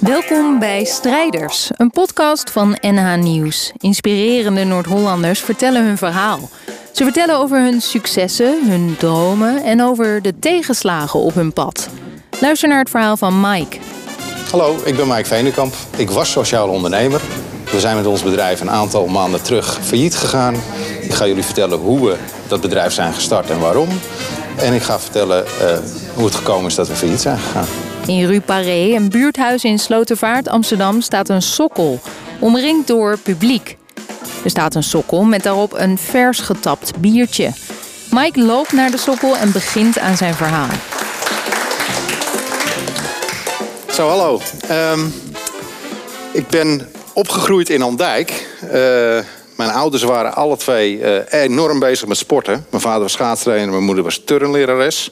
Welkom bij Strijders, een podcast van NH Nieuws. Inspirerende Noord-Hollanders vertellen hun verhaal. Ze vertellen over hun successen, hun dromen en over de tegenslagen op hun pad. Luister naar het verhaal van Mike. Hallo, ik ben Mike Veenenkamp. Ik was sociaal ondernemer. We zijn met ons bedrijf een aantal maanden terug failliet gegaan. Ik ga jullie vertellen hoe we dat bedrijf zijn gestart en waarom. En ik ga vertellen uh, hoe het gekomen is dat we failliet zijn gegaan. In Rue Paré, een buurthuis in Slotervaart, Amsterdam, staat een sokkel. Omringd door publiek. Er staat een sokkel met daarop een vers getapt biertje. Mike loopt naar de sokkel en begint aan zijn verhaal. Zo, hallo. Um, ik ben opgegroeid in Andijk. Uh, mijn ouders waren alle twee uh, enorm bezig met sporten. Mijn vader was schaatstrainer, mijn moeder was turnlerares.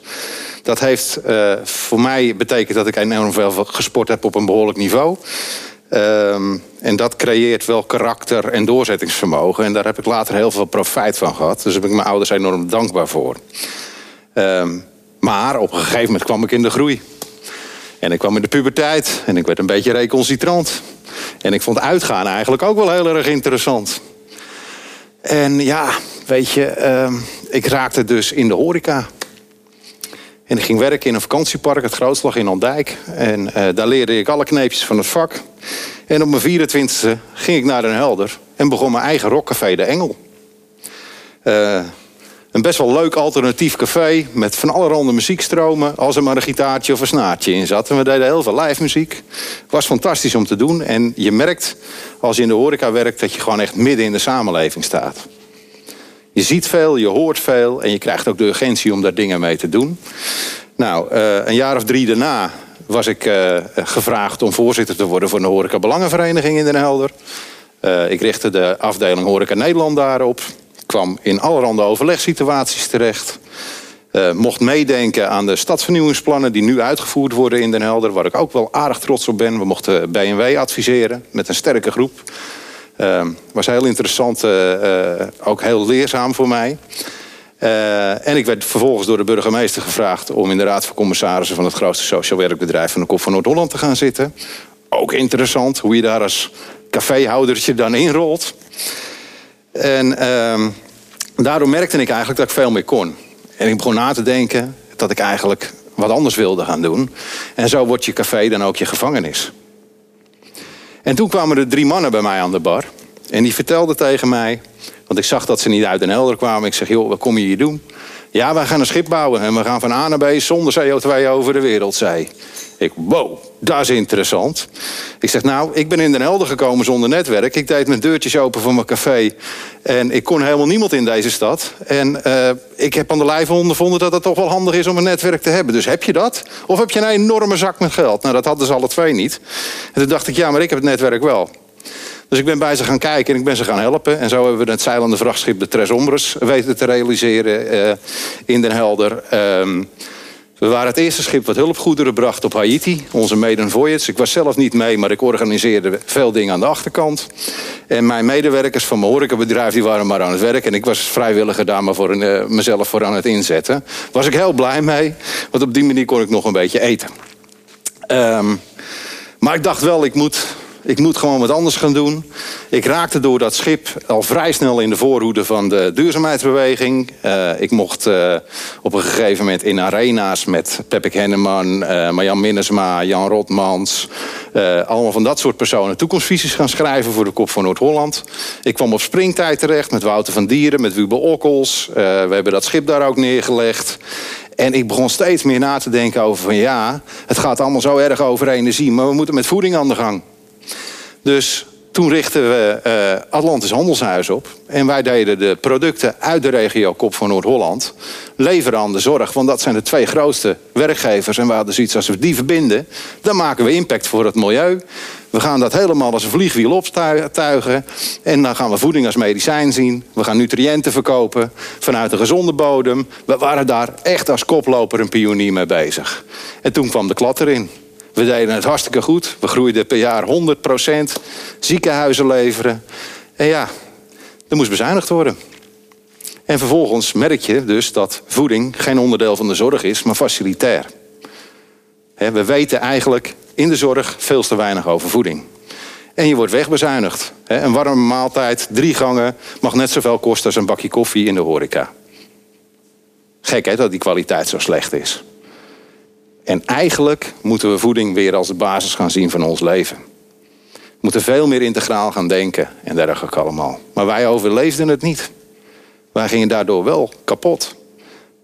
Dat heeft uh, voor mij betekend dat ik enorm veel gesport heb op een behoorlijk niveau. Um, en dat creëert wel karakter en doorzettingsvermogen. En daar heb ik later heel veel profijt van gehad. Dus daar ben ik mijn ouders enorm dankbaar voor. Um, maar op een gegeven moment kwam ik in de groei. En ik kwam in de puberteit en ik werd een beetje recalcitrant. En ik vond uitgaan eigenlijk ook wel heel erg interessant. En ja, weet je, uh, ik raakte dus in de horeca. En ik ging werken in een vakantiepark, het Grootslag in Andijk. En uh, daar leerde ik alle kneepjes van het vak. En op mijn 24e ging ik naar Den Helder en begon mijn eigen rockcafé De Engel. Uh, een best wel leuk alternatief café met van allerhande muziekstromen. Als er maar een gitaartje of een snaartje in zat. En we deden heel veel live muziek. Was fantastisch om te doen. En je merkt als je in de horeca werkt dat je gewoon echt midden in de samenleving staat. Je ziet veel, je hoort veel en je krijgt ook de urgentie om daar dingen mee te doen. Nou, uh, een jaar of drie daarna was ik uh, gevraagd om voorzitter te worden voor de Horeca Belangenvereniging in Den Helder. Uh, ik richtte de afdeling Horeca Nederland daarop kwam in allerhande overlegssituaties terecht. Uh, mocht meedenken aan de stadsvernieuwingsplannen die nu uitgevoerd worden in Den Helder, waar ik ook wel aardig trots op ben. We mochten BMW adviseren met een sterke groep. Uh, was heel interessant, uh, ook heel leerzaam voor mij. en ik werd vervolgens door de burgemeester gevraagd om in de Raad van Commissarissen van het grootste sociaal werkbedrijf van de Kop van Noord-Holland te gaan zitten. Ook interessant hoe je daar als caféhoudertje dan inrolt. En uh, daardoor merkte ik eigenlijk dat ik veel meer kon. En ik begon na te denken dat ik eigenlijk wat anders wilde gaan doen. En zo wordt je café dan ook je gevangenis. En toen kwamen er drie mannen bij mij aan de bar. En die vertelden tegen mij, want ik zag dat ze niet uit Den Helder kwamen. Ik zeg, joh, wat kom je hier doen? Ja, wij gaan een schip bouwen en we gaan van A naar B zonder CO2 over de wereldzee. Ik, wow, dat is interessant. Ik zeg, nou, ik ben in Den Helder gekomen zonder netwerk. Ik deed mijn deurtjes open voor mijn café. En ik kon helemaal niemand in deze stad. En uh, ik heb aan de lijve ondervonden dat het toch wel handig is om een netwerk te hebben. Dus heb je dat? Of heb je een enorme zak met geld? Nou, dat hadden ze alle twee niet. En toen dacht ik, ja, maar ik heb het netwerk wel. Dus ik ben bij ze gaan kijken en ik ben ze gaan helpen. En zo hebben we het zeilende vrachtschip de Tres Ombres weten te realiseren uh, in Den Helder. Um, we waren het eerste schip wat hulpgoederen bracht op Haiti. Onze maiden voyage. Ik was zelf niet mee, maar ik organiseerde veel dingen aan de achterkant. En mijn medewerkers van mijn horecabedrijf die waren maar aan het werk. En ik was vrijwilliger daar maar voor een, uh, mezelf voor aan het inzetten. Was ik heel blij mee. Want op die manier kon ik nog een beetje eten. Um, maar ik dacht wel, ik moet ik moet gewoon wat anders gaan doen. Ik raakte door dat schip al vrij snel in de voorhoede van de duurzaamheidsbeweging. Uh, ik mocht uh, op een gegeven moment in arena's met Pepik Henneman, uh, Marjan Minnesma, Jan Rotmans. allemaal van dat soort personen toekomstvisies gaan schrijven voor de Kop van Noord-Holland. Ik kwam op springtijd terecht met Wouter van Dieren, met Wube Okkels. we hebben dat schip daar ook neergelegd. En ik begon steeds meer na te denken over van ja, het gaat allemaal zo erg over energie, maar we moeten met voeding aan de gang. Dus toen richtten we uh, Atlantis Handelshuis op. En wij deden de producten uit de regio Kop van Noord-Holland leveren aan de zorg. Want dat zijn de twee grootste werkgevers. En we hadden zoiets als we die verbinden, dan maken we impact voor het milieu. We gaan dat helemaal als een vliegwiel optuigen. En dan gaan we voeding als medicijn zien. We gaan nutriënten verkopen vanuit een gezonde bodem. We waren daar echt als koploper een pionier mee bezig. En toen kwam de klad erin. We deden het hartstikke goed. We groeiden per jaar 100% Ziekenhuizen leveren. En ja, er moest bezuinigd worden. En vervolgens merk je dus dat voeding geen onderdeel van de zorg is, maar facilitair. We weten eigenlijk in de zorg veel te weinig over voeding. En je wordt wegbezuinigd. Een warme maaltijd, drie gangen, mag net zoveel kosten als een bakje koffie in de horeca. Gek hè, dat die kwaliteit zo slecht is. En eigenlijk moeten we voeding weer als de basis gaan zien van ons leven. We moeten veel meer integraal gaan denken en dergelijke allemaal. Maar wij overleefden het niet. Wij gingen daardoor wel kapot.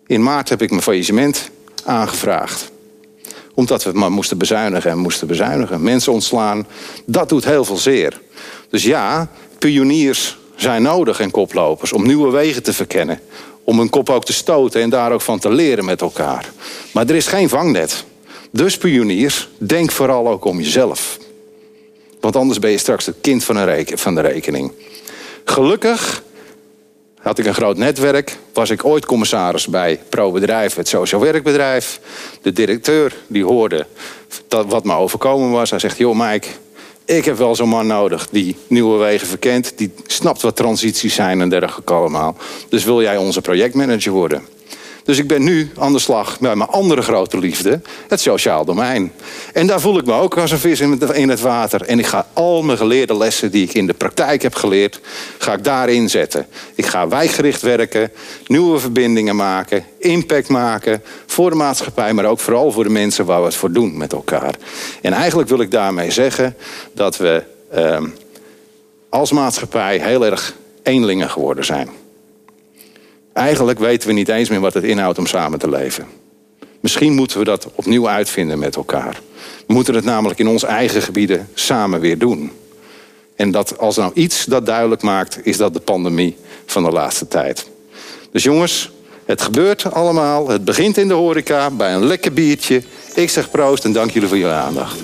In maart heb ik mijn faillissement aangevraagd. Omdat we maar moesten bezuinigen en moesten bezuinigen. Mensen ontslaan, dat doet heel veel zeer. Dus ja, pioniers zijn nodig en koplopers om nieuwe wegen te verkennen. Om hun kop ook te stoten en daar ook van te leren met elkaar. Maar er is geen vangnet. Dus pioniers, denk vooral ook om jezelf. Want anders ben je straks het kind van, van de rekening. Gelukkig had ik een groot netwerk. Was ik ooit commissaris bij ProBedrijf, het sociaal werkbedrijf. De directeur die hoorde dat wat me overkomen was. Hij zegt, joh Mike, ik heb wel zo'n man nodig die nieuwe wegen verkent. Die snapt wat transities zijn en dergelijke allemaal. Dus wil jij onze projectmanager worden? Dus ik ben nu aan de slag met mijn andere grote liefde, het sociaal domein. En daar voel ik me ook als een vis in het water. En ik ga al mijn geleerde lessen die ik in de praktijk heb geleerd, ga ik daarin zetten. Ik ga wijkgericht werken, nieuwe verbindingen maken, impact maken voor de maatschappij, maar ook vooral voor de mensen waar we het voor doen met elkaar. En eigenlijk wil ik daarmee zeggen dat we eh, als maatschappij heel erg eenlingen geworden zijn. Eigenlijk weten we niet eens meer wat het inhoudt om samen te leven. Misschien moeten we dat opnieuw uitvinden met elkaar. We moeten het namelijk in onze eigen gebieden samen weer doen. En dat als nou iets dat duidelijk maakt, is dat de pandemie van de laatste tijd. Dus jongens, het gebeurt allemaal. Het begint in de horeca bij een lekker biertje. Ik zeg proost en dank jullie voor jullie aandacht.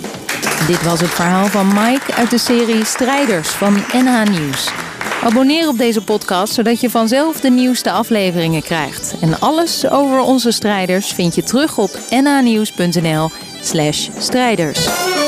Dit was het verhaal van Mike uit de serie Strijders van NH Nieuws. Abonneer op deze podcast zodat je vanzelf de nieuwste afleveringen krijgt. En alles over onze strijders vind je terug op nhnieuws.nl/strijders.